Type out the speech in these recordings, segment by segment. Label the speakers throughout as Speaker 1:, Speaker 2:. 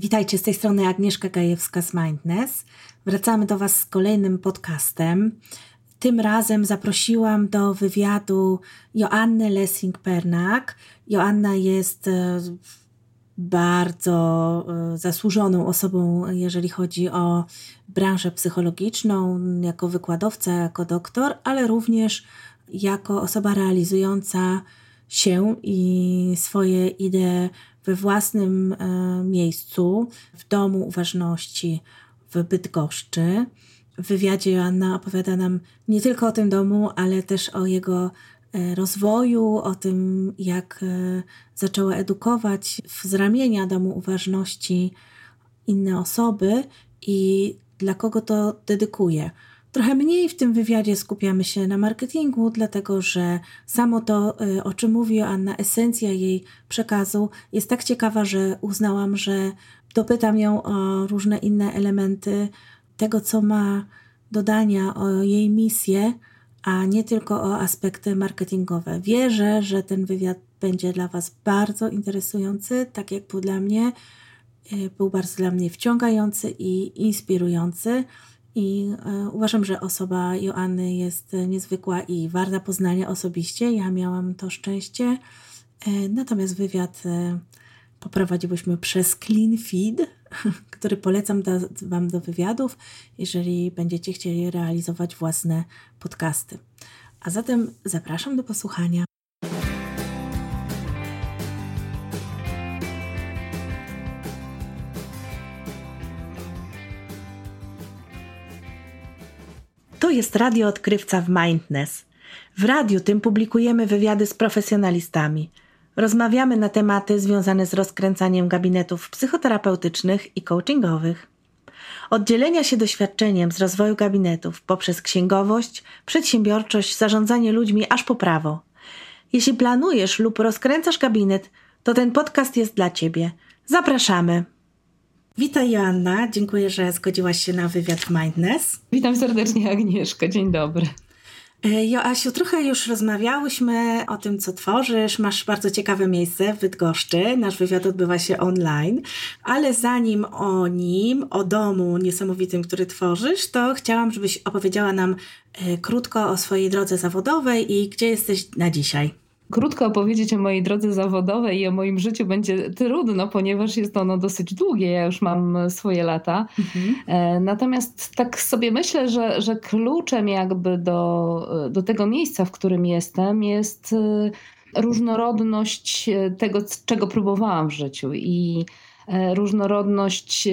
Speaker 1: Witajcie z tej strony Agnieszka Gajewska z Mindness. Wracamy do Was z kolejnym podcastem. Tym razem zaprosiłam do wywiadu Joannę Lessing-Pernak. Joanna jest e, bardzo e, zasłużoną osobą, jeżeli chodzi o branżę psychologiczną, jako wykładowca, jako doktor, ale również jako osoba realizująca się i swoje idee we własnym e, miejscu, w Domu Uważności w Bydgoszczy. W wywiadzie Joanna opowiada nam nie tylko o tym domu, ale też o jego e, rozwoju, o tym, jak e, zaczęła edukować z ramienia Domu Uważności inne osoby i dla kogo to dedykuje. Trochę mniej w tym wywiadzie skupiamy się na marketingu, dlatego że samo to, y, o czym mówi Anna, esencja jej przekazu jest tak ciekawa, że uznałam, że dopytam ją o różne inne elementy tego, co ma dodania, o jej misję, a nie tylko o aspekty marketingowe. Wierzę, że ten wywiad będzie dla Was bardzo interesujący, tak jak był dla mnie. Y, był bardzo dla mnie wciągający i inspirujący. I e, uważam, że osoba Joanny jest niezwykła i warta poznania osobiście. Ja miałam to szczęście. E, natomiast wywiad e, poprowadziłyśmy przez Clean Feed, który polecam Wam do wywiadów, jeżeli będziecie chcieli realizować własne podcasty. A zatem zapraszam do posłuchania. Jest Radio Odkrywca w Mindness. W radiu tym publikujemy wywiady z profesjonalistami. Rozmawiamy na tematy związane z rozkręcaniem gabinetów psychoterapeutycznych i coachingowych. Oddzielenia się doświadczeniem z rozwoju gabinetów poprzez księgowość, przedsiębiorczość, zarządzanie ludźmi aż po prawo. Jeśli planujesz lub rozkręcasz gabinet, to ten podcast jest dla Ciebie. Zapraszamy! Witaj Joanna, dziękuję, że zgodziłaś się na wywiad w Mindness.
Speaker 2: Witam serdecznie Agnieszka, dzień dobry.
Speaker 1: E, Joasiu, trochę już rozmawiałyśmy o tym, co tworzysz. Masz bardzo ciekawe miejsce w Bydgoszczy. Nasz wywiad odbywa się online, ale zanim o nim, o domu niesamowitym, który tworzysz, to chciałam, żebyś opowiedziała nam e, krótko o swojej drodze zawodowej i gdzie jesteś na dzisiaj
Speaker 2: krótko opowiedzieć o mojej drodze zawodowej i o moim życiu będzie trudno, ponieważ jest ono dosyć długie. Ja już mam swoje lata. Mhm. E, natomiast tak sobie myślę, że, że kluczem jakby do, do tego miejsca, w którym jestem, jest e, różnorodność e, tego, czego próbowałam w życiu i różnorodność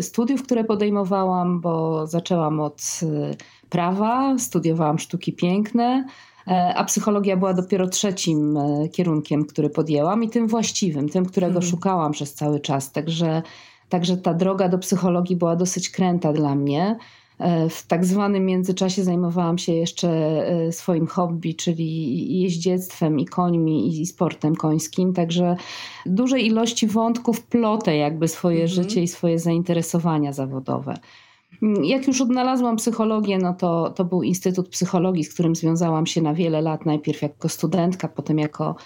Speaker 2: studiów, które podejmowałam, bo zaczęłam od prawa, studiowałam sztuki piękne. E, a psychologia była dopiero trzecim e, kierunkiem, który podjęłam i tym właściwym, tym, którego hmm. szukałam przez cały czas. Także, także ta droga do psychologii była dosyć kręta dla mnie. E, w tak zwanym międzyczasie zajmowałam się jeszcze swoim hobby, czyli jeździectwem i końmi i sportem końskim, także dużej ilości wątków plotę jakby swoje mhm. życie i swoje zainteresowania zawodowe. Jak już odnalazłam psychologię, no to, to był Instytut Psychologii, z którym związałam się na wiele lat, najpierw jako studentka, potem jako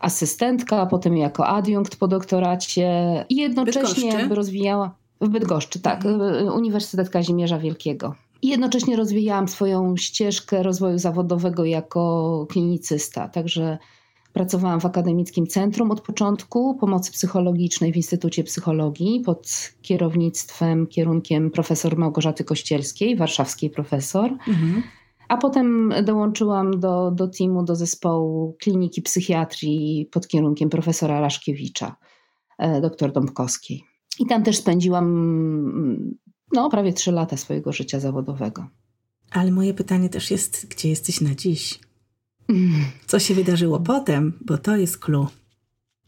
Speaker 2: asystentka, potem jako adiunkt po doktoracie. I jednocześnie jakby rozwijała w Bydgoszczy, tak, mhm. Uniwersytet Kazimierza Wielkiego. I jednocześnie rozwijałam swoją ścieżkę rozwoju zawodowego jako klinicysta, także Pracowałam w Akademickim Centrum od początku pomocy psychologicznej w Instytucie Psychologii pod kierownictwem, kierunkiem profesor Małgorzaty Kościelskiej, warszawskiej profesor. Mhm. A potem dołączyłam do, do teamu, do zespołu kliniki psychiatrii pod kierunkiem profesora Raszkiewicza, e, doktor Dąbkowskiej. I tam też spędziłam no, prawie trzy lata swojego życia zawodowego.
Speaker 1: Ale moje pytanie też jest, gdzie jesteś na dziś? Co się wydarzyło potem, bo to jest clue.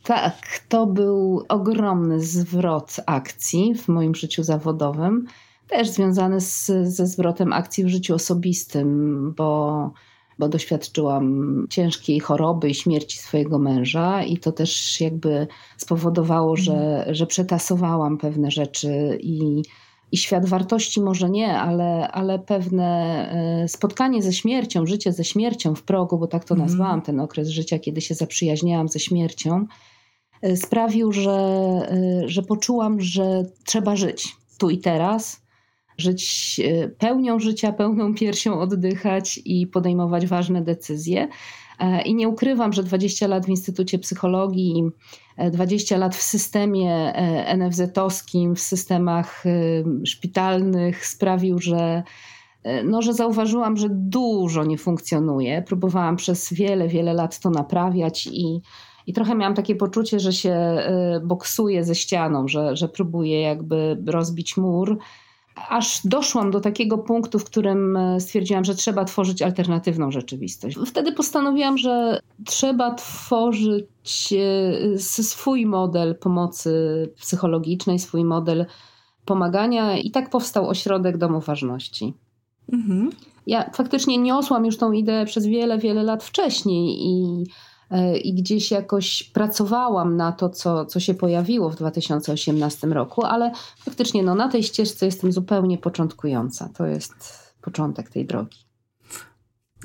Speaker 2: Tak, to był ogromny zwrot akcji w moim życiu zawodowym, też związany z, ze zwrotem akcji w życiu osobistym, bo, bo doświadczyłam ciężkiej choroby i śmierci swojego męża, i to też jakby spowodowało, że, że przetasowałam pewne rzeczy i i świat wartości może nie, ale, ale pewne e, spotkanie ze śmiercią, życie ze śmiercią w progu, bo tak to mm. nazwałam ten okres życia, kiedy się zaprzyjaźniałam ze śmiercią, sprawił, że, że poczułam, że trzeba żyć tu i teraz, żyć pełnią życia, pełną piersią oddychać i podejmować ważne decyzje. E, I nie ukrywam, że 20 lat w Instytucie Psychologii, 20 e, lat w systemie e, NFZ-owskim, w systemach szpitalnych sprawił, że, no, że zauważyłam, że dużo nie funkcjonuje. Próbowałam przez wiele, wiele lat to naprawiać i, i trochę miałam takie poczucie, że się boksuję ze ścianą, że, że próbuję jakby rozbić mur aż doszłam do takiego punktu, w którym e, stwierdziłam, że trzeba tworzyć alternatywną rzeczywistość. Wtedy postanowiłam, że trzeba tworzyć e, swój model pomocy psychologicznej, swój model pomagania, i tak powstał ośrodek Domu Ważności. Mhm. Ja faktycznie niosłam już tą ideę przez wiele, wiele lat wcześniej i i gdzieś jakoś pracowałam na to, co, co się pojawiło w 2018 roku, ale faktycznie no, na tej ścieżce jestem zupełnie początkująca. To jest początek tej drogi.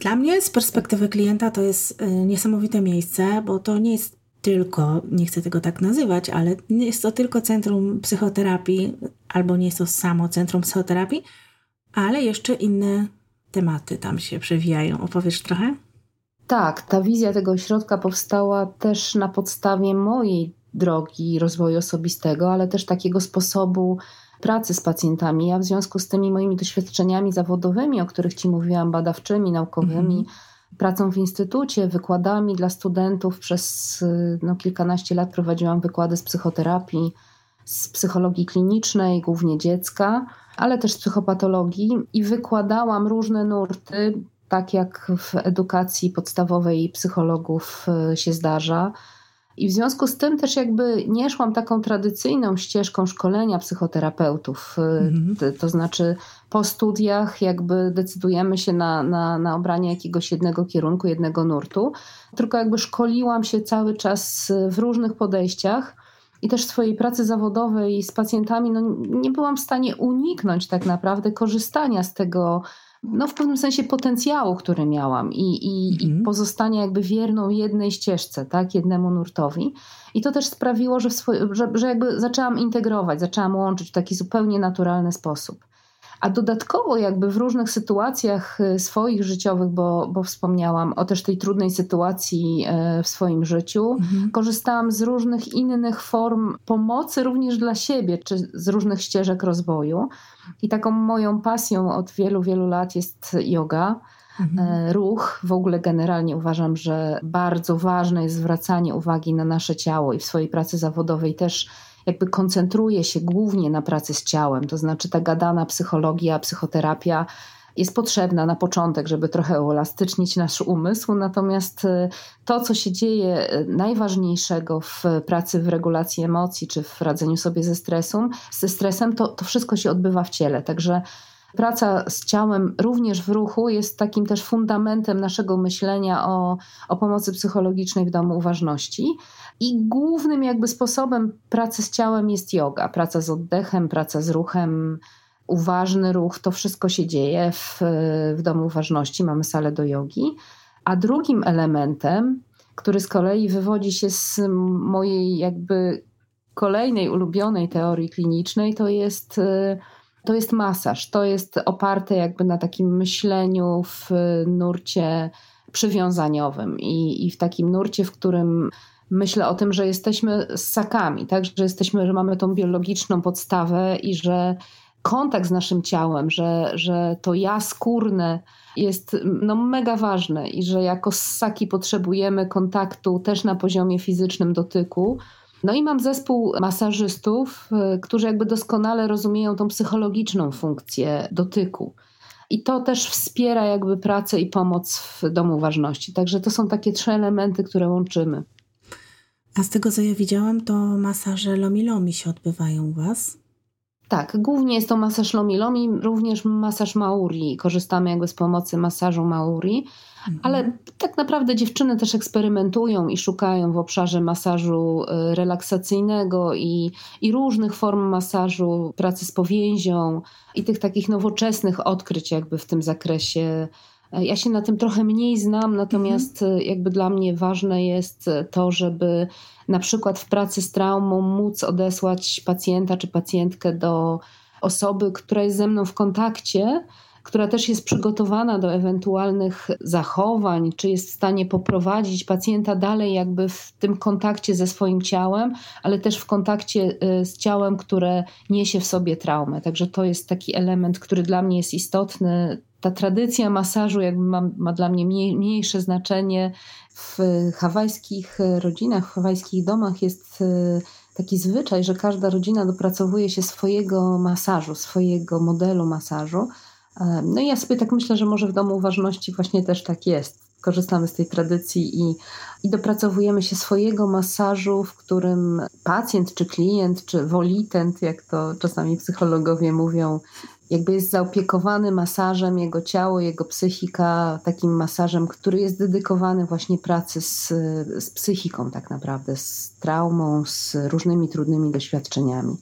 Speaker 1: Dla mnie z perspektywy klienta to jest e, niesamowite miejsce, bo to nie jest tylko, nie chcę tego tak nazywać, ale nie jest to tylko centrum psychoterapii, albo nie jest to samo centrum psychoterapii, ale jeszcze inne tematy tam się przewijają. Opowiesz trochę?
Speaker 2: Tak, ta wizja tego ośrodka powstała też na podstawie mojej drogi rozwoju osobistego, ale też takiego sposobu pracy z pacjentami. Ja w związku z tymi moimi doświadczeniami zawodowymi, o których Ci mówiłam, badawczymi, naukowymi, mm-hmm. pracą w instytucie, wykładami dla studentów, przez no, kilkanaście lat prowadziłam wykłady z psychoterapii, z psychologii klinicznej, głównie dziecka, ale też z psychopatologii i wykładałam różne nurty tak jak w edukacji podstawowej psychologów e, się zdarza. I w związku z tym też jakby nie szłam taką tradycyjną ścieżką szkolenia psychoterapeutów. E, mhm. To, to, znaczy po studiach jakby decydujemy się na, na, na obranie jakiegoś jednego kierunku, jednego nurtu, tylko jakby szkoliłam się cały czas w różnych podejściach. I też w swojej pracy zawodowej z pacjentami no, nie byłam w stanie uniknąć tak naprawdę korzystania z tego no w pewnym sensie potencjału, który miałam i, i, mhm. i pozostania jakby wierną jednej ścieżce, tak, jednemu nurtowi. I to też sprawiło, że, swój, że, że jakby zaczęłam integrować, zaczęłam łączyć w taki zupełnie naturalny sposób. A dodatkowo jakby w różnych sytuacjach y, swoich życiowych, bo, bo wspomniałam o też tej trudnej sytuacji e, w swoim życiu, mhm. korzystałam z różnych innych form pomocy również dla siebie, czy z różnych ścieżek rozwoju. I taką moją pasją od wielu, wielu lat jest yoga. Mhm. E, ruch, w ogóle generalnie uważam, że bardzo ważne jest zwracanie uwagi na nasze ciało i w swojej pracy zawodowej też jakby koncentruje się głównie na pracy z ciałem, to znaczy ta gadana psychologia, psychoterapia jest potrzebna na początek, żeby trochę uelastycznić nasz umysł, natomiast y, to, co się dzieje y, najważniejszego w pracy w regulacji emocji czy w radzeniu sobie ze, stresem, ze stresem, to, to wszystko się odbywa w ciele. Także praca z ciałem również w ruchu jest takim też fundamentem naszego myślenia o, o pomocy psychologicznej w domu uważności. I głównym jakby sposobem pracy z ciałem jest yoga. Praca z oddechem, praca z ruchem, uważny ruch, to wszystko się dzieje w, w domu uważności. Mamy salę do jogi. A drugim elementem, który z kolei wywodzi się z mojej jakby kolejnej ulubionej teorii klinicznej, to jest, to jest masaż. To jest oparte jakby na takim myśleniu w nurcie przywiązaniowym i, i w takim nurcie, w którym myślę o tym, że jesteśmy ssakami, tak? że jesteśmy, że mamy tą biologiczną podstawę i że kontakt z naszym ciałem, że, że to ja skórne jest no, mega ważne i że jako ssaki potrzebujemy kontaktu też na poziomie fizycznym dotyku. No i mam zespół masażystów, y, którzy jakby doskonale rozumieją tą psychologiczną funkcję dotyku. I to też wspiera jakby pracę i pomoc w domu ważności. Także to są takie trzy elementy, które łączymy.
Speaker 1: A z tego, co ja widziałam, to masaże lomi-lomi się odbywają u Was?
Speaker 2: Tak, głównie jest to masaż lomi-lomi, również masaż mauri. Korzystamy jakby z pomocy masażu mauri. Ale tak naprawdę dziewczyny też eksperymentują i szukają w obszarze masażu y, relaksacyjnego i, i różnych form masażu, pracy z powięzią i tych takich nowoczesnych odkryć jakby w tym zakresie Ja się na tym trochę mniej znam, natomiast mhm. jakby dla mnie ważne jest to, żeby na przykład w pracy z traumą móc odesłać pacjenta czy pacjentkę do osoby, która jest ze mną w kontakcie, która też jest przygotowana do ewentualnych zachowań, czy jest w stanie poprowadzić pacjenta dalej, jakby w tym kontakcie ze swoim ciałem, ale też w kontakcie y, z ciałem, które niesie w sobie traumę. Także to jest taki element, który dla mnie jest istotny. Ta tradycja masażu jakby ma, ma dla mnie mniejsze znaczenie. W hawajskich rodzinach, w hawajskich domach jest y, taki zwyczaj, że każda rodzina dopracowuje się swojego masażu, swojego modelu masażu. No i ja sobie tak myślę, że może w Domu Uważności właśnie też tak jest. Korzystamy z tej tradycji i, i dopracowujemy się swojego masażu, w którym pacjent, czy klient, czy wolitent, jak to czasami psychologowie mówią, jakby jest zaopiekowany masażem, jego ciało, jego psychika, takim masażem, który jest dedykowany właśnie pracy z, z psychiką, tak naprawdę, z traumą, z różnymi trudnymi doświadczeniami.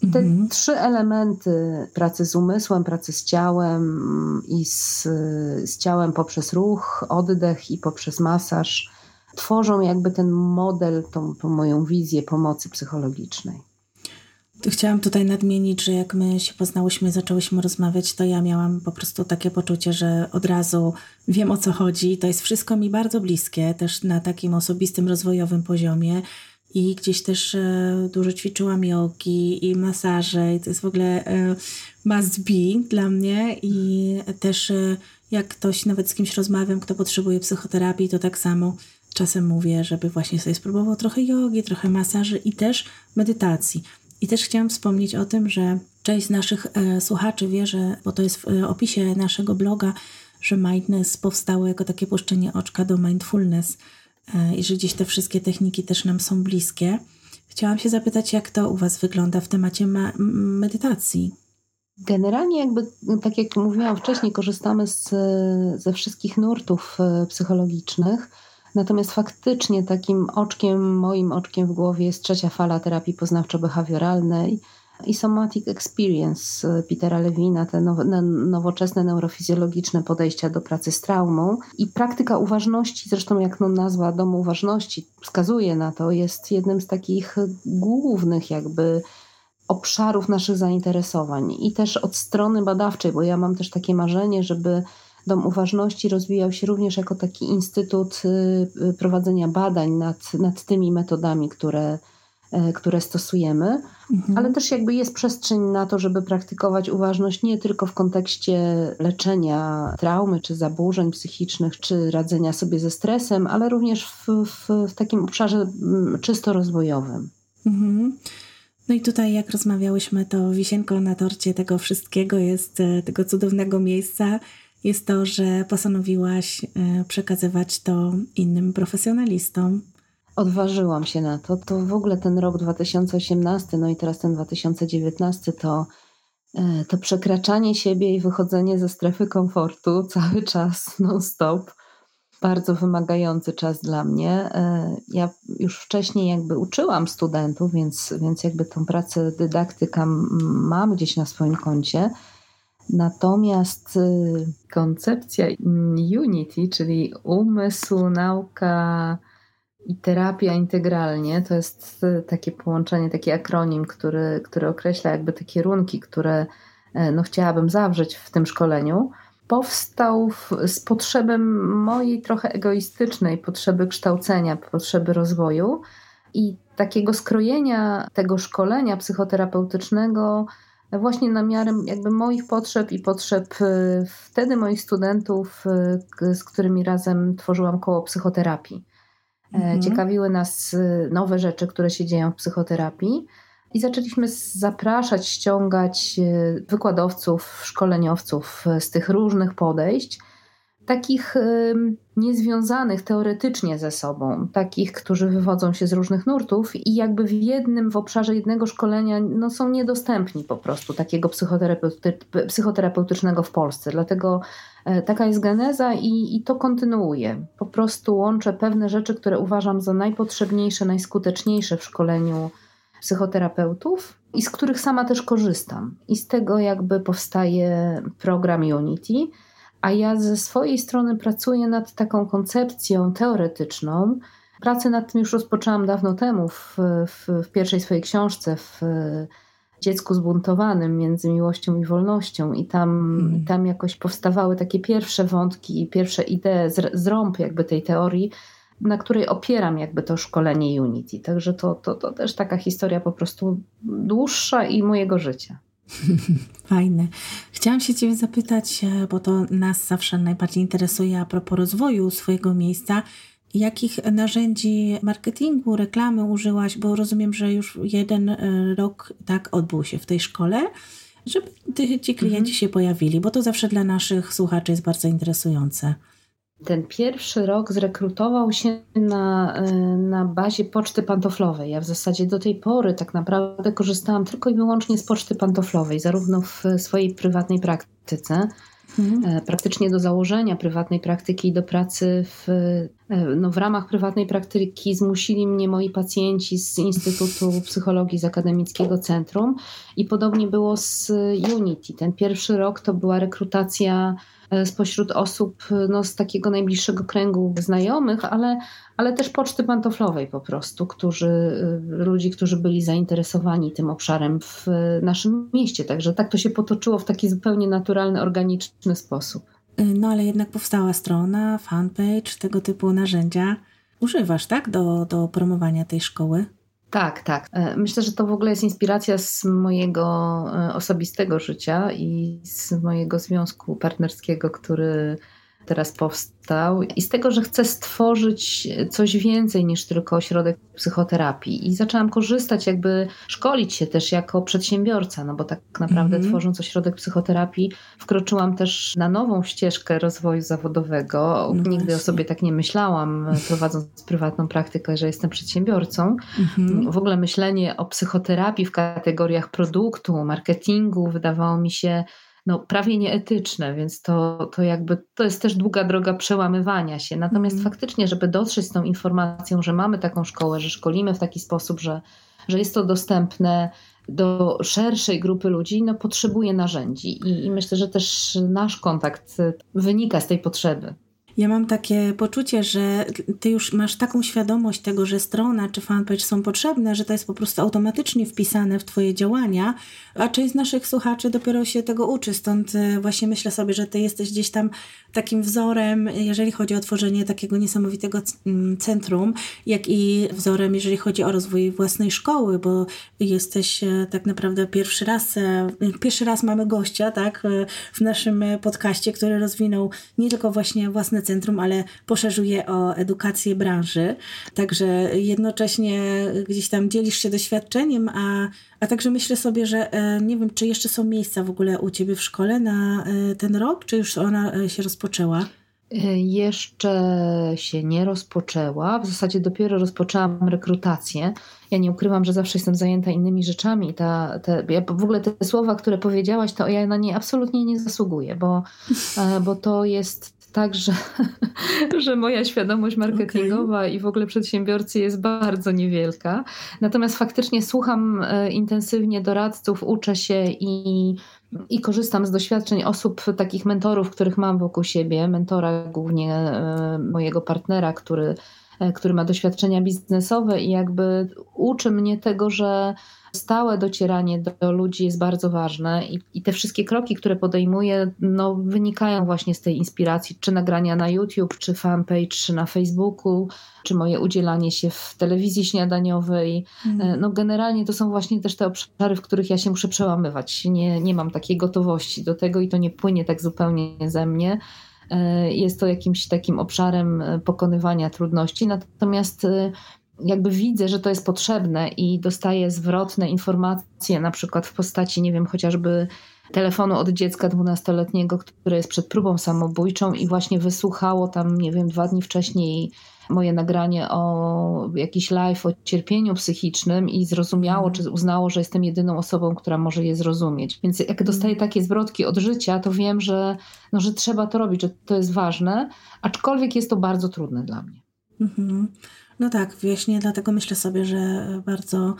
Speaker 2: Te mhm. trzy elementy pracy z umysłem, pracy z ciałem i z, z ciałem poprzez ruch, oddech i poprzez masaż tworzą jakby ten model, tą, tą moją wizję pomocy psychologicznej.
Speaker 1: Chciałam tutaj nadmienić, że jak my się poznałyśmy, zaczęłyśmy rozmawiać, to ja miałam po prostu takie poczucie, że od razu wiem o co chodzi. To jest wszystko mi bardzo bliskie, też na takim osobistym, rozwojowym poziomie. I gdzieś też e, dużo ćwiczyłam jogi i masaże. I to jest w ogóle e, must be dla mnie. I też e, jak ktoś, nawet z kimś rozmawiam, kto potrzebuje psychoterapii, to tak samo czasem mówię, żeby właśnie sobie spróbował trochę jogi, trochę masaży i też medytacji. I też chciałam wspomnieć o tym, że część z naszych e, słuchaczy wie, że, bo to jest w e, opisie naszego bloga, że mindness powstało jako takie puszczenie oczka do mindfulness i że gdzieś te wszystkie techniki też nam są bliskie. Chciałam się zapytać, jak to u Was wygląda w temacie medytacji?
Speaker 2: Generalnie, jakby, tak jak mówiłam wcześniej, korzystamy z, ze wszystkich nurtów e, psychologicznych. Natomiast faktycznie takim oczkiem, moim oczkiem w głowie jest trzecia fala terapii poznawczo-behawioralnej i somatic experience Petera Lewina, te nowoczesne neurofizjologiczne podejścia do pracy z traumą. I praktyka uważności, zresztą jak no nazwa Domu Uważności wskazuje na to, jest jednym z takich głównych jakby obszarów naszych zainteresowań i też od strony badawczej, bo ja mam też takie marzenie, żeby Dom Uważności rozwijał się również jako taki instytut y, y, prowadzenia badań nad, nad tymi metodami, które, e, które stosujemy, mhm. ale też jakby jest przestrzeń na to, żeby praktykować uważność nie tylko w kontekście leczenia traumy czy zaburzeń psychicznych, czy radzenia sobie ze stresem, ale również w, w, w takim obszarze mm, czysto rozwojowym. Mhm.
Speaker 1: No i tutaj, jak rozmawiałyśmy, to wisienką na torcie tego wszystkiego jest e, tego cudownego miejsca jest to, że postanowiłaś e, przekazywać to innym profesjonalistom.
Speaker 2: Odważyłam się na to. To w ogóle ten rok 2018, no i teraz ten 2019 to, e, to przekraczanie siebie i wychodzenie ze strefy komfortu cały czas, non-stop. Bardzo wymagający czas dla mnie. E, ja już wcześniej jakby uczyłam studentów, więc, więc jakby tą pracę dydaktyka mam gdzieś na swoim koncie Natomiast y, koncepcja Unity, czyli umysł, nauka i terapia integralnie, to jest takie połączenie, taki akronim, który, który określa jakby te kierunki, które e, no, chciałabym zawrzeć w tym szkoleniu. Powstał w, z potrzeby mojej trochę egoistycznej potrzeby kształcenia, potrzeby rozwoju i takiego skrojenia tego szkolenia psychoterapeutycznego właśnie na miarę jakby moich potrzeb i potrzeb y, wtedy moich studentów, y, z którymi razem tworzyłam koło psychoterapii. E, mhm. Ciekawiły nas y, nowe rzeczy, które się dzieją w psychoterapii. I zaczęliśmy zapraszać, ściągać wykładowców, szkoleniowców z tych różnych podejść, takich niezwiązanych teoretycznie ze sobą, takich, którzy wywodzą się z różnych nurtów i jakby w jednym, w obszarze jednego szkolenia no, są niedostępni po prostu takiego psychoterapeuty, psychoterapeutycznego w Polsce. Dlatego taka jest geneza i, i to kontynuuję. Po prostu łączę pewne rzeczy, które uważam za najpotrzebniejsze, najskuteczniejsze w szkoleniu psychoterapeutów i z których sama też korzystam. I z tego jakby powstaje program Unity a ja ze swojej strony pracuję nad taką koncepcją teoretyczną. Pracę nad tym już rozpoczęłam dawno temu w, w, w pierwszej swojej książce, w dziecku zbuntowanym między miłością i wolnością, i tam, hmm. tam jakoś powstawały takie pierwsze wątki i pierwsze idee, zrąb jakby tej teorii, na której opieram jakby to szkolenie Unity. Także to, to, to też taka historia po prostu dłuższa i mojego życia.
Speaker 1: Fajne. Chciałam się Ciebie zapytać, e, bo to nas zawsze najbardziej interesuje a propos rozwoju swojego miejsca. Jakich narzędzi marketingu, reklamy użyłaś? Bo rozumiem, że już jeden e, rok tak odbył się w tej szkole, żeby ci klienci mhm. się pojawili, bo to zawsze dla naszych słuchaczy jest bardzo interesujące.
Speaker 2: Ten pierwszy rok zrekrutował się na, e, na bazie poczty pantoflowej. Ja w zasadzie do tej pory tak naprawdę korzystałam tylko i wyłącznie z poczty pantoflowej, zarówno w swojej prywatnej praktyce, mhm. praktycznie do założenia prywatnej praktyki i do pracy w, e, no w ramach prywatnej praktyki zmusili mnie moi pacjenci z Instytutu Psychologii z Akademickiego Centrum i podobnie było z Unity. Ten pierwszy rok to była rekrutacja E, spośród osób no, z takiego najbliższego kręgu znajomych, ale, ale też poczty pantoflowej po prostu, którzy, e, ludzi, którzy byli zainteresowani tym obszarem w naszym mieście. Także tak to się potoczyło w taki zupełnie naturalny, organiczny sposób.
Speaker 1: E, no ale jednak powstała strona, fanpage, tego typu narzędzia. Używasz, tak, do, do promowania tej szkoły?
Speaker 2: Tak, tak. E, myślę, że to w ogóle jest inspiracja z mojego e, osobistego życia i z mojego związku partnerskiego, który teraz powstał i z tego, że chcę stworzyć coś więcej niż tylko ośrodek psychoterapii. I zaczęłam korzystać, jakby szkolić się też jako przedsiębiorca, no bo tak naprawdę mm -hmm. tworząc ośrodek psychoterapii, wkroczyłam też na nową ścieżkę rozwoju zawodowego. No Nigdy o sobie tak nie myślałam, prowadząc prywatną praktykę, że jestem przedsiębiorcą. Mm -hmm. W ogóle myślenie o psychoterapii w kategoriach produktu, marketingu wydawało mi się no, prawie nieetyczne, więc to, to jakby to jest też długa droga przełamywania się. Natomiast mm. faktycznie, żeby dotrzeć z tą informacją, że mamy taką szkołę, że szkolimy w taki sposób, że, że jest to dostępne do szerszej grupy ludzi, no, potrzebuje narzędzi. I, I myślę, że też nasz kontakt wynika z tej potrzeby.
Speaker 1: Ja mam takie poczucie, że ty już masz taką świadomość tego, że strona czy fanpage są potrzebne, że to jest po prostu automatycznie wpisane w twoje działania, a część z naszych słuchaczy dopiero się tego uczy, stąd e, właśnie myślę sobie, że ty jesteś gdzieś tam takim wzorem, jeżeli chodzi o tworzenie takiego niesamowitego mm, centrum, jak i wzorem, jeżeli chodzi o rozwój własnej szkoły, bo jesteś e, tak naprawdę pierwszy raz, e, pierwszy raz mamy gościa, tak, w naszym podcaście, który rozwinął nie tylko właśnie własne centrum, ale poszerzuje o edukację branży. Także jednocześnie gdzieś tam dzielisz się doświadczeniem, a, a także myślę sobie, że e, nie wiem, czy jeszcze są miejsca w ogóle u Ciebie w szkole na e, ten rok, czy już ona e, się rozpoczęła?
Speaker 2: Jeszcze się nie rozpoczęła. W zasadzie dopiero rozpoczęłam rekrutację. Ja nie ukrywam, że zawsze jestem zajęta innymi rzeczami. Ta, te, ja w ogóle te słowa, które powiedziałaś, to ja na nie absolutnie nie zasługuję, bo, bo to jest tak, że, że moja świadomość marketingowa okay. i w ogóle przedsiębiorcy jest bardzo niewielka. Natomiast faktycznie słucham e, intensywnie doradców, uczę się i, i korzystam z doświadczeń osób, takich mentorów, których mam wokół siebie. Mentora głównie e, mojego partnera, który który ma doświadczenia biznesowe i jakby uczy mnie tego, że stałe docieranie do ludzi jest bardzo ważne i, i te wszystkie kroki, które podejmuję, no, wynikają właśnie z tej inspiracji, czy nagrania na YouTube, czy fanpage, czy na Facebooku, czy moje udzielanie się w telewizji śniadaniowej. Mm. No, generalnie to są właśnie też te obszary, w których ja się muszę przełamywać. Nie, nie mam takiej gotowości do tego i to nie płynie tak zupełnie ze mnie e, jest to jakimś takim obszarem e, pokonywania trudności. Natomiast jakby widzę, że to jest potrzebne i dostaję zwrotne informacje, na przykład w postaci, nie wiem, chociażby telefonu od dziecka dwunastoletniego, które jest przed próbą samobójczą i właśnie wysłuchało tam, nie wiem, dwa dni wcześniej moje nagranie o jakiś live o cierpieniu psychicznym i zrozumiało, mhm. czy uznało, że jestem jedyną osobą, która może je zrozumieć. Więc jak dostaję mhm. takie zwrotki od życia, to wiem, że, no, że trzeba to robić, że to jest ważne, aczkolwiek jest to bardzo trudne dla mnie.
Speaker 1: Mhm. No tak, właśnie dlatego myślę sobie, że bardzo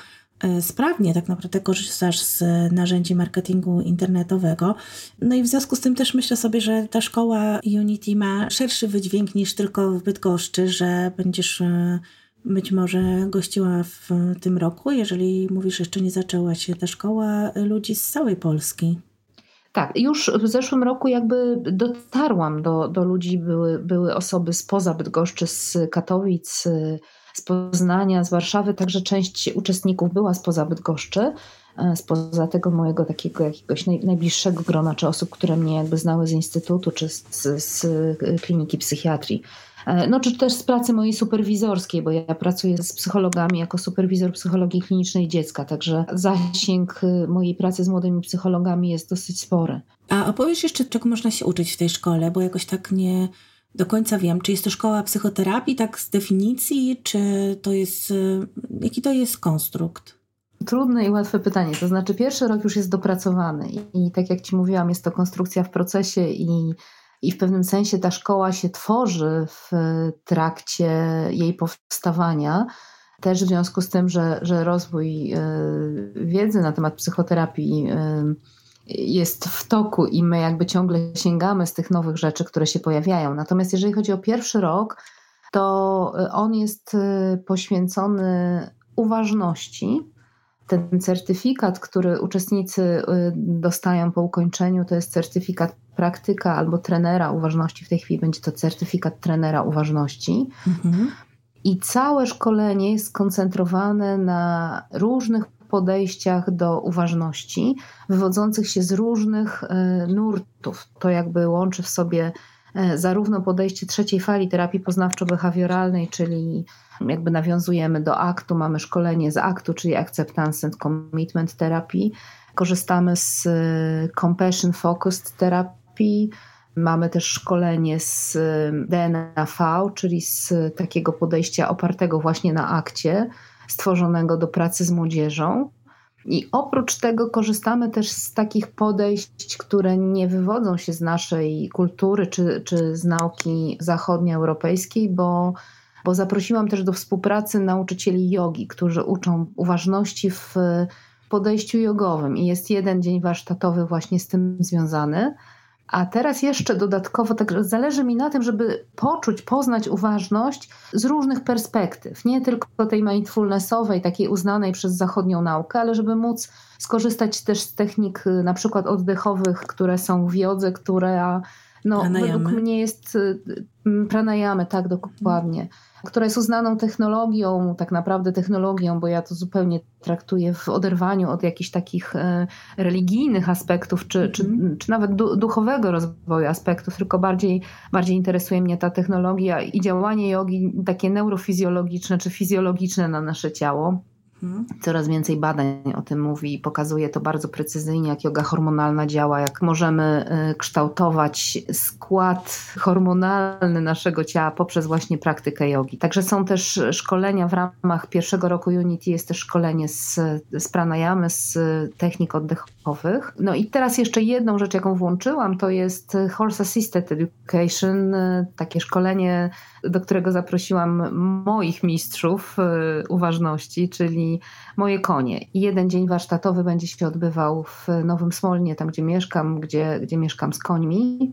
Speaker 1: sprawnie tak naprawdę korzystasz z narzędzi marketingu internetowego. No i w związku z tym też myślę sobie, że ta szkoła Unity ma szerszy wydźwięk niż tylko w Bydgoszczy, że będziesz e, być może gościła w tym roku, jeżeli mówisz, jeszcze nie zaczęła się ta szkoła ludzi z całej Polski.
Speaker 2: Tak, już w zeszłym roku jakby dotarłam do, do ludzi, były, były osoby spoza Bydgoszczy, z Katowic, z Poznania, z Warszawy, także część uczestników była spoza Bydgoszczy, e, spoza tego mojego takiego jakiegoś najbliższego grona, czy osób, które mnie jakby znały z instytutu, czy z, z, z kliniki psychiatrii. E, no, czy też z pracy mojej superwizorskiej, bo ja pracuję z psychologami jako superwizor psychologii klinicznej dziecka, także zasięg mojej pracy z młodymi psychologami jest dosyć spory.
Speaker 1: A opowiesz jeszcze, czego można się uczyć w tej szkole, bo jakoś tak nie do końca wiem, czy jest to szkoła psychoterapii, tak z definicji, czy to jest, y, jaki to jest konstrukt?
Speaker 2: Trudne i łatwe pytanie. To znaczy, pierwszy rok już jest dopracowany i, tak jak Ci mówiłam, jest to konstrukcja w procesie i i w pewnym sensie ta szkoła się tworzy w trakcie jej powstawania. Też w związku z tym, że, że rozwój e, wiedzy na temat psychoterapii e, jest w toku i my jakby ciągle sięgamy z tych nowych rzeczy, które się pojawiają. Natomiast jeżeli chodzi o pierwszy rok, to on jest e, poświęcony uważności. Ten certyfikat, który uczestnicy dostają po ukończeniu, to jest certyfikat praktyka albo trenera uważności, w tej chwili będzie to certyfikat trenera uważności. Mhm. I całe szkolenie jest skoncentrowane na różnych podejściach do uważności, wywodzących się z różnych e, nurtów. To jakby łączy w sobie e, zarówno podejście trzeciej fali terapii poznawczo-behawioralnej, czyli jakby nawiązujemy do aktu, mamy szkolenie z aktu, czyli Acceptance and Commitment terapii. Korzystamy z e, Compassion Focused terapii. Mamy też szkolenie z DNAV, czyli z takiego podejścia opartego właśnie na akcie, stworzonego do pracy z młodzieżą. I oprócz tego korzystamy też z takich podejść, które nie wywodzą się z naszej kultury czy, czy z nauki zachodnioeuropejskiej, bo, bo zaprosiłam też do współpracy nauczycieli jogi, którzy uczą uważności w podejściu jogowym. I jest jeden dzień warsztatowy właśnie z tym związany. A teraz jeszcze dodatkowo, tak zależy mi na tym, żeby poczuć, poznać uważność z różnych perspektyw. Nie tylko tej mindfulnessowej, takiej uznanej przez zachodnią naukę, ale żeby móc skorzystać też z technik y, na przykład oddechowych, które są w jodze, które no, według mnie jest y, pranayamy, tak dokładnie która jest uznaną technologią, tak naprawdę technologią, bo ja to zupełnie traktuję w oderwaniu od jakichś takich e, religijnych aspektów, czy, czy, mhm. czy nawet duchowego rozwoju aspektów, tylko bardziej, bardziej interesuje mnie ta technologia i działanie jogi takie neurofizjologiczne czy fizjologiczne na nasze ciało. Coraz więcej badań o tym mówi i pokazuje to bardzo precyzyjnie, jak joga hormonalna działa, jak możemy y, kształtować skład hormonalny naszego ciała poprzez właśnie praktykę jogi. Także są też szkolenia w ramach pierwszego roku Unity, jest też szkolenie z, z pranayamy, z technik oddechowych. No i teraz jeszcze jedną rzecz, jaką włączyłam, to jest Horse Assisted Education, y, takie szkolenie, do którego zaprosiłam moich mistrzów y, uważności, czyli moje konie. I jeden dzień warsztatowy będzie się odbywał w Nowym Smolnie, tam gdzie mieszkam, gdzie, gdzie mieszkam z końmi,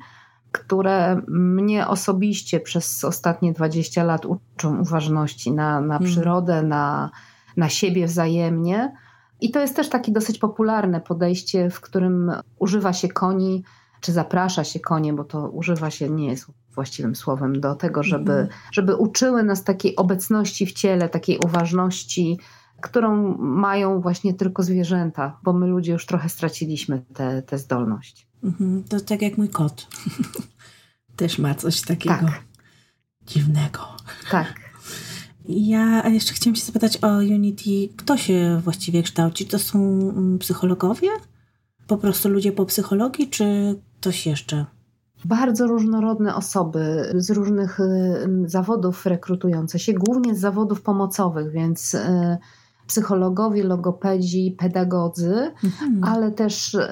Speaker 2: które mnie osobiście przez ostatnie 20 lat uczą uważności na, na hmm. przyrodę, na, na siebie wzajemnie. I to jest też takie dosyć popularne podejście, w którym używa się koni, czy zaprasza się konie, bo to używa się nie jest właściwym słowem, do tego, żeby, mm. żeby uczyły nas takiej obecności w ciele, takiej uważności, którą mają właśnie tylko zwierzęta, bo my ludzie już trochę straciliśmy tę zdolność.
Speaker 1: Mhm, to tak jak mój kot. Też ma coś takiego tak. dziwnego.
Speaker 2: Tak.
Speaker 1: Ja jeszcze chciałam się zapytać o Unity. Kto się właściwie kształci? To są mm, psychologowie? Po prostu ludzie po psychologii, czy ktoś jeszcze?
Speaker 2: Bardzo różnorodne osoby z różnych y, zawodów rekrutujące się, głównie z zawodów pomocowych, więc y, psychologowie, logopedzi, pedagodzy, mhm. ale też y,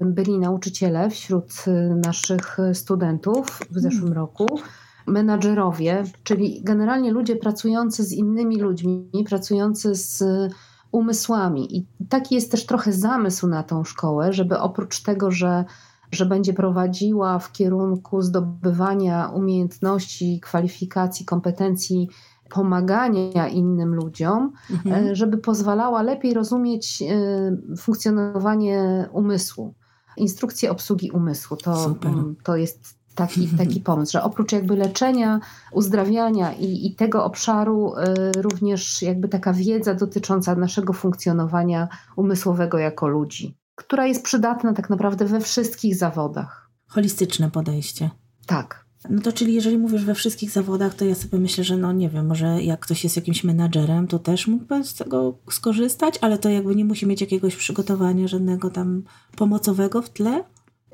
Speaker 2: byli nauczyciele wśród y, naszych studentów w zeszłym mhm. roku menadżerowie, czyli generalnie ludzie pracujący z innymi ludźmi, pracujący z umysłami. I taki jest też trochę zamysł na tą szkołę, żeby oprócz tego, że, że będzie prowadziła w kierunku zdobywania umiejętności, kwalifikacji, kompetencji, pomagania innym ludziom, mhm. E, żeby pozwalała lepiej rozumieć e, funkcjonowanie umysłu. Instrukcje obsługi umysłu to, to jest taki, taki pomysł, że oprócz jakby leczenia, uzdrawiania i, i tego obszaru, y, również jakby taka wiedza dotycząca naszego funkcjonowania umysłowego jako ludzi, która jest przydatna tak naprawdę we wszystkich zawodach.
Speaker 1: Holistyczne podejście.
Speaker 2: Tak.
Speaker 1: No to czyli jeżeli mówisz we wszystkich zawodach, to ja sobie myślę, że no nie wiem, może jak ktoś jest jakimś menadżerem, to też mógłby z tego skorzystać, ale to jakby nie musi mieć jakiegoś przygotowania żadnego tam pomocowego w tle?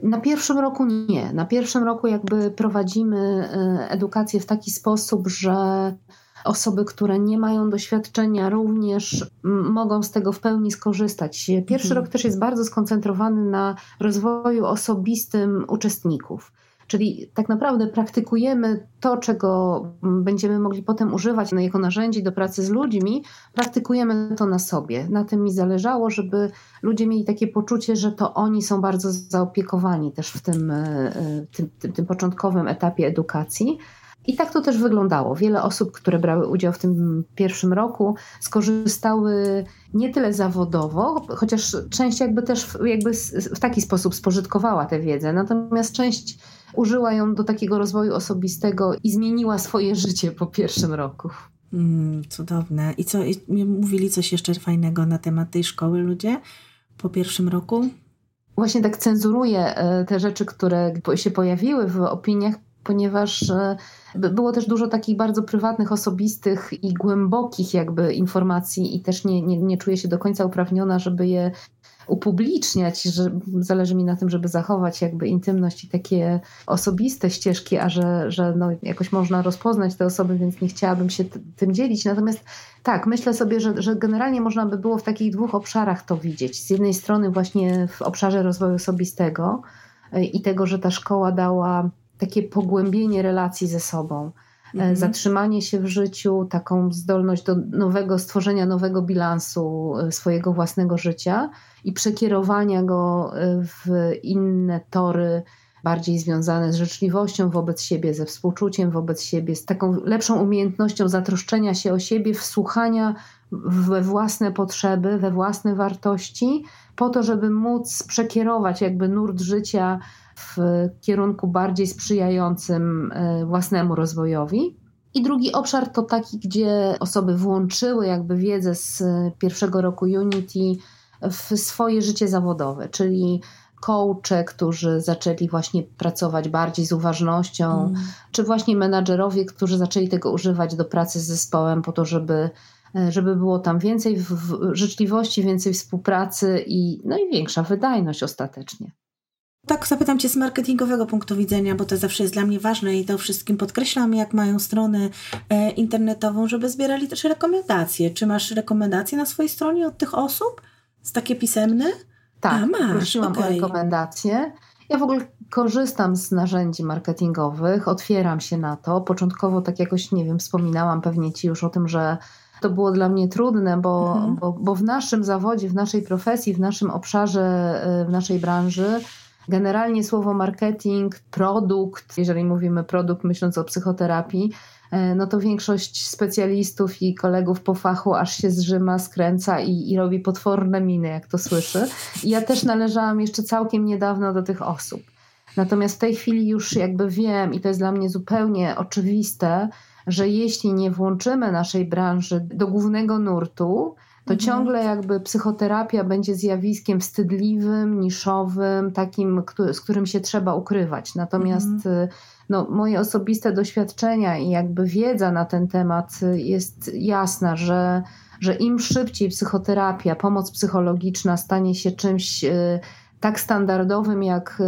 Speaker 2: Na pierwszym roku nie. Na pierwszym roku jakby prowadzimy e, edukację w taki sposób, że osoby, które nie mają doświadczenia, również mogą z tego w pełni skorzystać. Pierwszy mhm. rok też jest bardzo skoncentrowany na rozwoju osobistym uczestników. Czyli tak naprawdę praktykujemy to, czego będziemy mogli potem używać jako narzędzi do pracy z ludźmi, praktykujemy to na sobie. Na tym mi zależało, żeby ludzie mieli takie poczucie, że to oni są bardzo zaopiekowani też w tym, e, tym, tym, tym początkowym etapie edukacji. I tak to też wyglądało. Wiele osób, które brały udział w tym pierwszym roku, skorzystały nie tyle zawodowo, chociaż część jakby też jakby w taki sposób spożytkowała tę wiedzę, natomiast część użyła ją do takiego rozwoju osobistego i zmieniła swoje życie po pierwszym roku.
Speaker 1: Mm, cudowne. I co, i mówili coś jeszcze fajnego na temat tej szkoły ludzie po pierwszym roku?
Speaker 2: Właśnie tak cenzuruję e, te rzeczy, które się pojawiły w opiniach, ponieważ e, było też dużo takich bardzo prywatnych, osobistych i głębokich jakby informacji i też nie, nie, nie czuję się do końca uprawniona, żeby je upubliczniać, że zależy mi na tym, żeby zachować jakby intymność i takie osobiste ścieżki, a że, że no jakoś można rozpoznać te osoby, więc nie chciałabym się tym dzielić. Natomiast tak, myślę sobie, że, że generalnie można by było w takich dwóch obszarach to widzieć. Z jednej strony właśnie w obszarze rozwoju osobistego y, i tego, że ta szkoła dała takie pogłębienie relacji ze sobą. E, mhm. Zatrzymanie się w życiu, taką zdolność do nowego, stworzenia nowego bilansu e, swojego własnego życia i przekierowania go e, w inne tory, bardziej związane z życzliwością wobec siebie, ze współczuciem wobec siebie, z taką lepszą umiejętnością zatroszczenia się o siebie, wsłuchania we własne potrzeby, we własne wartości, po to, żeby móc przekierować jakby nurt życia w kierunku bardziej sprzyjającym e, własnemu rozwojowi. I drugi obszar to taki, gdzie osoby włączyły jakby wiedzę z pierwszego roku Unity w swoje życie zawodowe, czyli coache, którzy zaczęli właśnie pracować bardziej z uważnością, mm. czy właśnie menadżerowie, którzy zaczęli tego używać do pracy z zespołem po to, żeby, e, żeby było tam więcej życzliwości, więcej współpracy i, no i większa wydajność ostatecznie.
Speaker 1: Tak, zapytam Cię z marketingowego punktu widzenia, bo to zawsze jest dla mnie ważne i to wszystkim podkreślam, jak mają stronę e, internetową, żeby zbierali też rekomendacje. Czy masz rekomendacje na swojej stronie od tych osób? Z takie pisemne?
Speaker 2: Tak, A, masz. prosiłam okay. o rekomendacje. Ja w ogóle korzystam z narzędzi marketingowych, otwieram się na to. Początkowo, tak jakoś, nie wiem, wspominałam pewnie Ci już o tym, że to było dla mnie trudne, bo, mhm. bo, bo w naszym zawodzie, w naszej profesji, w naszym obszarze, e, w naszej branży Generalnie słowo marketing, produkt, jeżeli mówimy produkt myśląc o psychoterapii, e, no to większość specjalistów i kolegów po fachu aż się zrzyma, skręca i, i robi potworne miny, jak to słyszy. I ja też należałam jeszcze całkiem niedawno do tych osób. Natomiast w tej chwili już jakby wiem, i to jest dla mnie zupełnie oczywiste, że jeśli nie włączymy naszej branży do głównego nurtu, to mhm. ciągle jakby psychoterapia będzie zjawiskiem wstydliwym, niszowym, takim, z którym się trzeba ukrywać. Natomiast mhm. Y, no, moje osobiste doświadczenia i jakby wiedza na ten temat y, jest jasna, że, że im szybciej psychoterapia, pomoc psychologiczna stanie się czymś y, tak standardowym jak,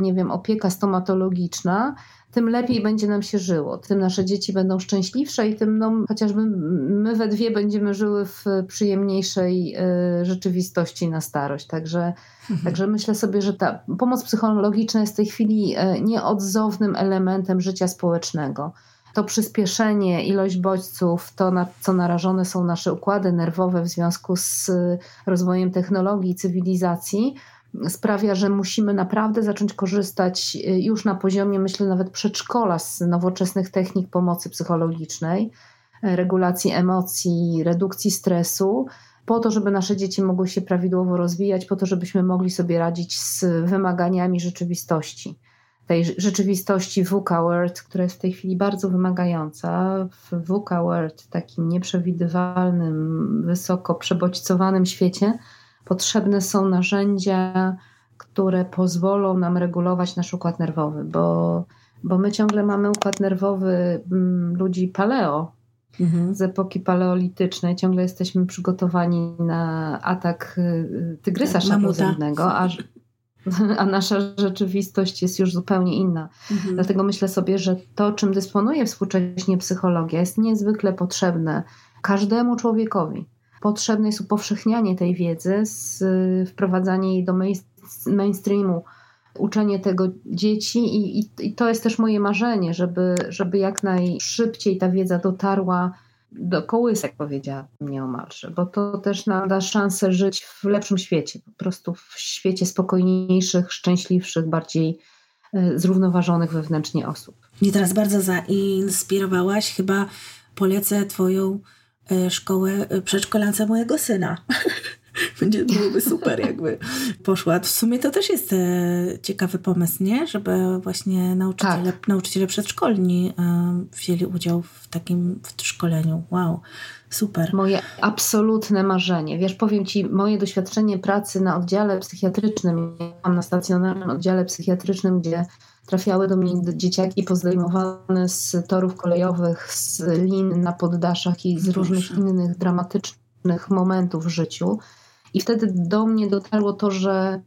Speaker 2: nie wiem, opieka stomatologiczna, tym lepiej będzie nam się żyło, tym nasze dzieci będą szczęśliwsze i tym no, chociażby my we dwie będziemy żyły w przyjemniejszej y, rzeczywistości na starość. Także, mhm. także myślę sobie, że ta pomoc psychologiczna jest w tej chwili y, nieodzownym elementem życia społecznego. to przyspieszenie, ilość bodźców, to na co narażone są nasze układy nerwowe w związku z rozwojem technologii cywilizacji, sprawia, że musimy naprawdę zacząć korzystać y, już na poziomie, myślę, nawet przedszkola z nowoczesnych technik pomocy psychologicznej, regulacji emocji, redukcji stresu, po to, żeby nasze dzieci mogły się prawidłowo rozwijać, po to, żebyśmy mogli sobie radzić z wymaganiami rzeczywistości. Tej rzeczywistości VUCA World, która jest w tej chwili bardzo wymagająca. W VUCA World, takim nieprzewidywalnym, wysoko przebodźcowanym świecie, potrzebne są narzędzia, które pozwolą nam regulować nasz układ nerwowy, bo, bo my ciągle mamy układ nerwowy mm, ludzi paleo, mhm. z epoki paleolitycznej. Ciągle jesteśmy przygotowani na atak y, tygrysa tak, szablozębnego, a, a nasza rzeczywistość jest już zupełnie inna. Mhm. Dlatego myślę sobie, że to, czym dysponuje współcześnie psychologia, jest niezwykle potrzebne każdemu człowiekowi. Potrzebne jest upowszechnianie tej wiedzy, wprowadzanie jej do mainstreamu, uczenie tego dzieci i, i, i, to jest też moje marzenie, żeby, żeby jak najszybciej ta wiedza dotarła do kołysek, powiedziałabym nieomalże, bo to też nam da szansę żyć w lepszym świecie, po prostu w świecie spokojniejszych, szczęśliwszych, bardziej e, zrównoważonych wewnętrznie osób.
Speaker 1: Mnie teraz bardzo zainspirowałaś, chyba polecę Twoją szkołę e, przedszkolance mojego syna. Będzie byłoby super, jakby poszła. W sumie to też jest e, ciekawy pomysł, nie? Żeby właśnie nauczyciele, tak. nauczyciele przedszkolni e, wzięli udział w takim w szkoleniu. Wow, super.
Speaker 2: Moje absolutne marzenie. Wiesz, powiem Ci, moje doświadczenie pracy na oddziale psychiatrycznym, mam na stacjonarnym oddziale psychiatrycznym, gdzie trafiały do mnie dzieciaki pozdejmowane z torów kolejowych, z lin na poddaszach i z różnych innych dramatycznych momentów w życiu. I wtedy do mnie dotarło to, że,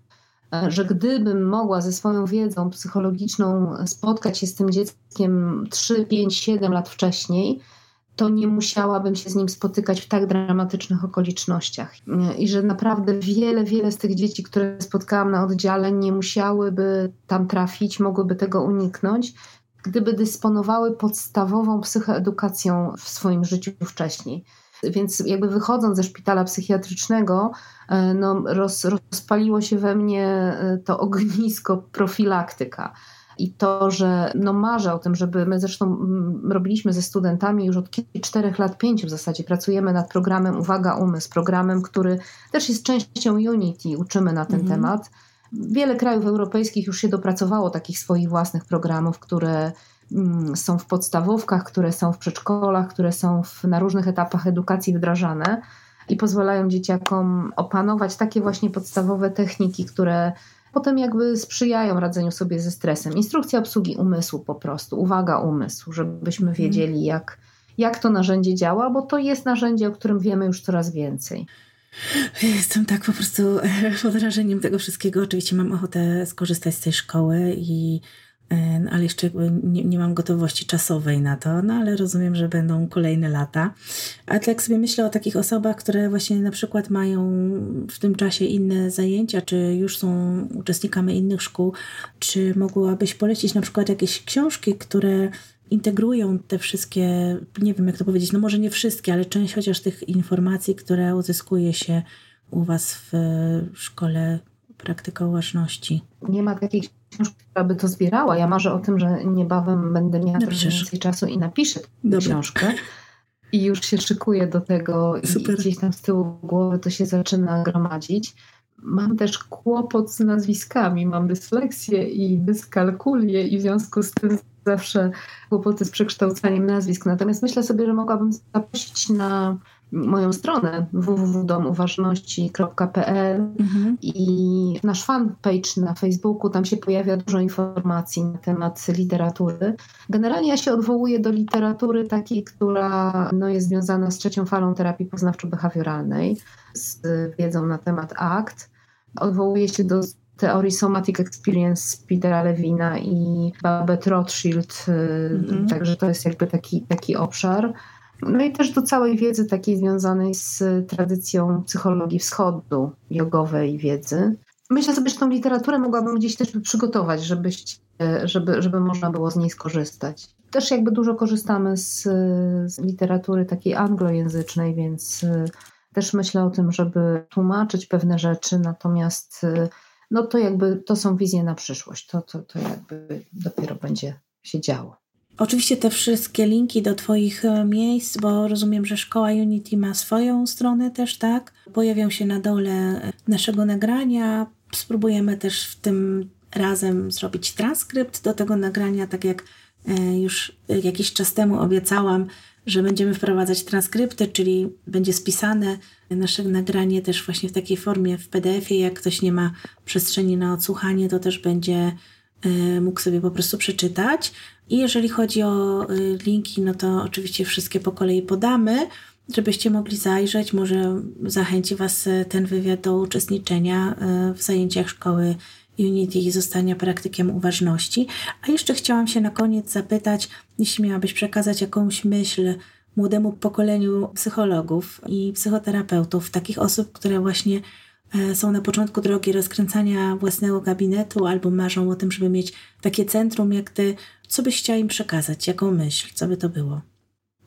Speaker 2: e, że gdybym mogła ze swoją wiedzą psychologiczną spotkać się z tym dzieckiem 3, 5, 7 lat wcześniej, to nie musiałabym się z nim spotykać w tak dramatycznych okolicznościach. I że naprawdę wiele, wiele z tych dzieci, które spotkałam na oddziale, nie musiałyby tam trafić, mogłyby tego uniknąć, gdyby dysponowały podstawową psychoedukacją w swoim życiu wcześniej. Więc jakby wychodząc ze szpitala psychiatrycznego, e, no, roz, rozpaliło się we mnie e, to ognisko profilaktyka. I to, że no marzę o tym, żeby my zresztą mm, robiliśmy ze studentami już od czterech lat, pięciu w zasadzie, pracujemy nad programem Uwaga Umysł, programem, który też jest częścią Unity, uczymy na ten mhm. temat. Wiele krajów europejskich już się dopracowało takich swoich własnych programów, które Mm, są w podstawówkach, które są w przedszkolach, które są w, na różnych etapach edukacji wdrażane i pozwalają dzieciakom opanować takie właśnie podstawowe techniki, które potem jakby sprzyjają radzeniu sobie ze stresem. Instrukcja obsługi umysłu po prostu, uwaga umysł, żebyśmy mhm. wiedzieli jak, jak to narzędzie działa, bo to jest narzędzie, o którym wiemy już coraz więcej.
Speaker 1: Jestem tak po prostu pod wrażeniem tego wszystkiego. Oczywiście mam ochotę skorzystać z tej szkoły i ale jeszcze nie, nie, mam gotowości czasowej na to, no ale rozumiem, że będą kolejne lata. A tak sobie myślę o takich osobach, które właśnie na przykład mają w tym czasie inne zajęcia, czy już są uczestnikami innych szkół, czy mogłabyś polecić na przykład jakieś książki, które integrują te wszystkie, nie wiem jak to powiedzieć, no może nie wszystkie, ale część chociaż tych informacji, które uzyskuje się u Was w szkole praktyka uważności.
Speaker 2: Nie ma takiej książki, która by to zbierała. Ja marzę o tym, że niebawem będę miała trochę więcej czasu i napiszę tę książkę. I już się szykuję do tego Super. i gdzieś tam z tyłu głowy to się zaczyna gromadzić. Mam też kłopot z nazwiskami, mam dysleksję i dyskalkulię i w związku z tym zawsze kłopoty z przekształcaniem nazwisk. Natomiast myślę sobie, że mogłabym zaprosić na moją stronę www.domuważności.pl mhm. i nasz fanpage na Facebooku, tam się pojawia dużo informacji na temat literatury. Generalnie ja się odwołuję do literatury takiej, która no, jest związana z trzecią falą terapii poznawczo-behawioralnej, z wiedzą na temat ACT. Odwołuję się do teorii Somatic Experience Petera Lewina i Babette Rothschild, mhm. także to jest jakby taki, taki obszar. No i też do całej wiedzy takiej związanej z tradycją psychologii wschodu, jogowej wiedzy. myślę sobie, że tą literaturę mogłabym gdzieś też przygotować, żebyś, żeby, żeby można było z niej skorzystać. Też jakby dużo korzystamy z, z literatury takiej anglojęzycznej, więc y, też myślę o tym, żeby tłumaczyć pewne rzeczy, natomiast y, no to jakby to są wizje na przyszłość. To, to, to jakby dopiero będzie się działo.
Speaker 1: Oczywiście te wszystkie linki do Twoich e, miejsc, bo rozumiem, że szkoła Unity ma swoją stronę też, tak? Pojawią się na dole naszego nagrania. Spróbujemy też w tym razem zrobić transkrypt do tego nagrania, tak jak e, już jakiś czas temu obiecałam, że będziemy wprowadzać transkrypty, czyli będzie spisane nasze nagranie też właśnie w takiej formie w PDF-ie. Jak ktoś nie ma przestrzeni na odsłuchanie, to też będzie e, mógł sobie po prostu przeczytać. I jeżeli chodzi o y, linki, no to oczywiście wszystkie po kolei podamy, żebyście mogli zajrzeć. Może zachęci Was y, ten wywiad do uczestniczenia y, w zajęciach szkoły Unity i zostania praktykiem uważności. A jeszcze chciałam się na koniec zapytać, jeśli miałabyś przekazać jakąś myśl młodemu pokoleniu psychologów i psychoterapeutów, takich osób, które właśnie są na początku drogi rozkręcania własnego gabinetu albo marzą o tym, żeby mieć takie centrum jak ty, co byś chciała im przekazać? Jaką myśl? Co by to było?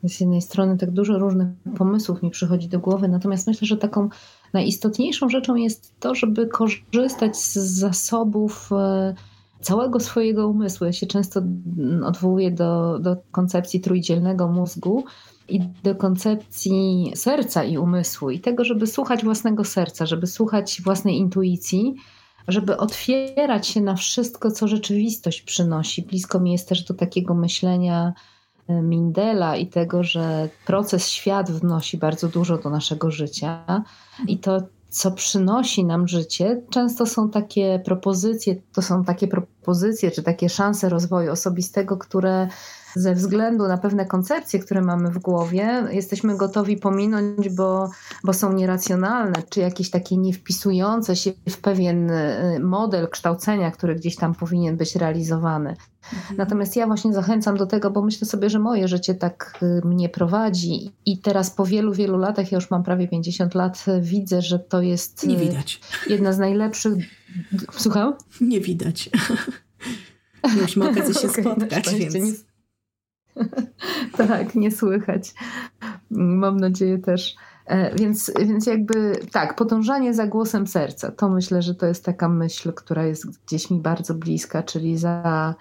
Speaker 2: Z jednej strony tak dużo różnych pomysłów mi przychodzi do głowy, natomiast myślę, że taką najistotniejszą rzeczą jest to, żeby korzystać z zasobów e, całego swojego umysłu. Ja się często odwołuję do, do koncepcji trójdzielnego mózgu, i do koncepcji serca i umysłu i tego, żeby słuchać własnego serca, żeby słuchać własnej intuicji, żeby otwierać się na wszystko, co rzeczywistość przynosi. Blisko mi jest też do takiego myślenia e, Mindela i tego, że proces świat wnosi bardzo dużo do naszego życia i to, co przynosi nam życie, często są takie propozycje, to są takie propozycje czy takie szanse rozwoju osobistego, które ze względu na pewne koncepcje, które mamy w głowie, jesteśmy gotowi pominąć, bo, bo są nieracjonalne, czy jakieś takie niewpisujące się w pewien y, model kształcenia, który gdzieś tam powinien być realizowany. Mhm. Natomiast ja właśnie zachęcam do tego, bo myślę sobie, że moje życie tak y, mnie prowadzi i teraz po wielu, wielu latach, ja już mam prawie 50 lat, widzę, że to jest
Speaker 1: Nie widać.
Speaker 2: jedna z najlepszych... Słucham?
Speaker 1: Nie widać. Mieliśmy okazję się okay, spotkać, więc...
Speaker 2: tak, nie słychać. Mam nadzieję też. E, więc, więc jakby tak, podążanie za głosem serca, to myślę, że to jest taka myśl, która jest gdzieś mi bardzo bliska, czyli za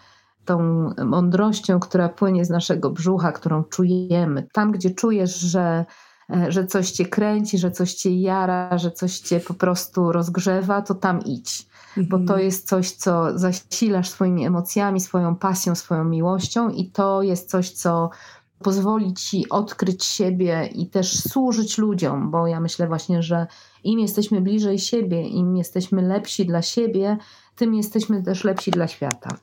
Speaker 2: tą mądrością, która płynie z naszego brzucha, którą czujemy. Tam, gdzie czujesz, że, e, że coś cię kręci, że coś cię jara, że coś cię po prostu rozgrzewa, to tam idź bo to mhm. jest coś, co zasilasz swoimi emocjami, swoją pasją, swoją miłością i to jest coś, co pozwoli ci odkryć siebie i też służyć ludziom, bo ja myślę właśnie, że im jesteśmy bliżej siebie, im jesteśmy lepsi dla siebie, tym jesteśmy też lepsi dla świata.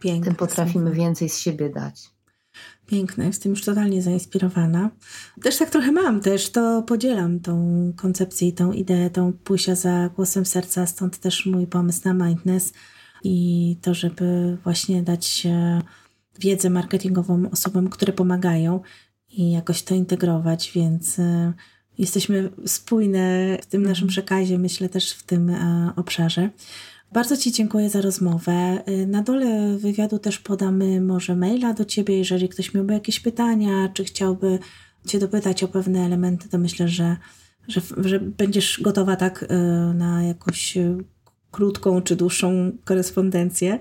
Speaker 2: Piękne, tym potrafimy więcej z siebie dać.
Speaker 1: Piękne, jestem już totalnie zainspirowana. Też tak trochę mam, też to podzielam tą koncepcję i tą ideę, tą pójścia za głosem serca, stąd też mój pomysł na mindness i to, żeby właśnie dać wiedzę marketingową osobom, które pomagają i jakoś to integrować, więc e, jesteśmy spójne w tym naszym przekazie, myślę też w tym e, obszarze. Bardzo Ci dziękuję za rozmowę. Y, na dole wywiadu też podamy może maila do Ciebie, jeżeli ktoś miałby jakieś pytania, czy chciałby Cię dopytać o pewne elementy, to myślę, że, że, że będziesz gotowa tak y, na jakąś y, krótką czy dłuższą korespondencję.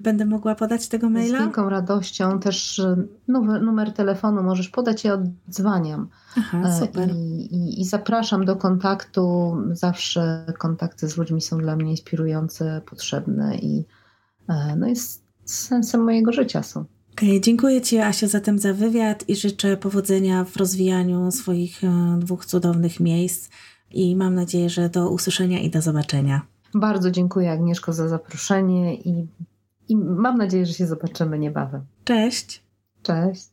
Speaker 1: Będę mogła podać tego maila?
Speaker 2: Z wielką radością. Też numer, numer telefonu możesz podać, ja odzwaniam.
Speaker 1: Aha, e, super.
Speaker 2: I, i, I, zapraszam do kontaktu. Zawsze kontakty z ludźmi są dla mnie inspirujące, potrzebne i e, no jest sensem mojego życia są.
Speaker 1: Okay, dziękuję Ci, Asiu, zatem za wywiad i życzę powodzenia w rozwijaniu swoich e, dwóch cudownych miejsc. I mam nadzieję, że do usłyszenia i do zobaczenia.
Speaker 2: Bardzo dziękuję, Agnieszko, za zaproszenie i i mam nadzieję, że się zobaczymy niebawem.
Speaker 1: Cześć.
Speaker 2: Cześć.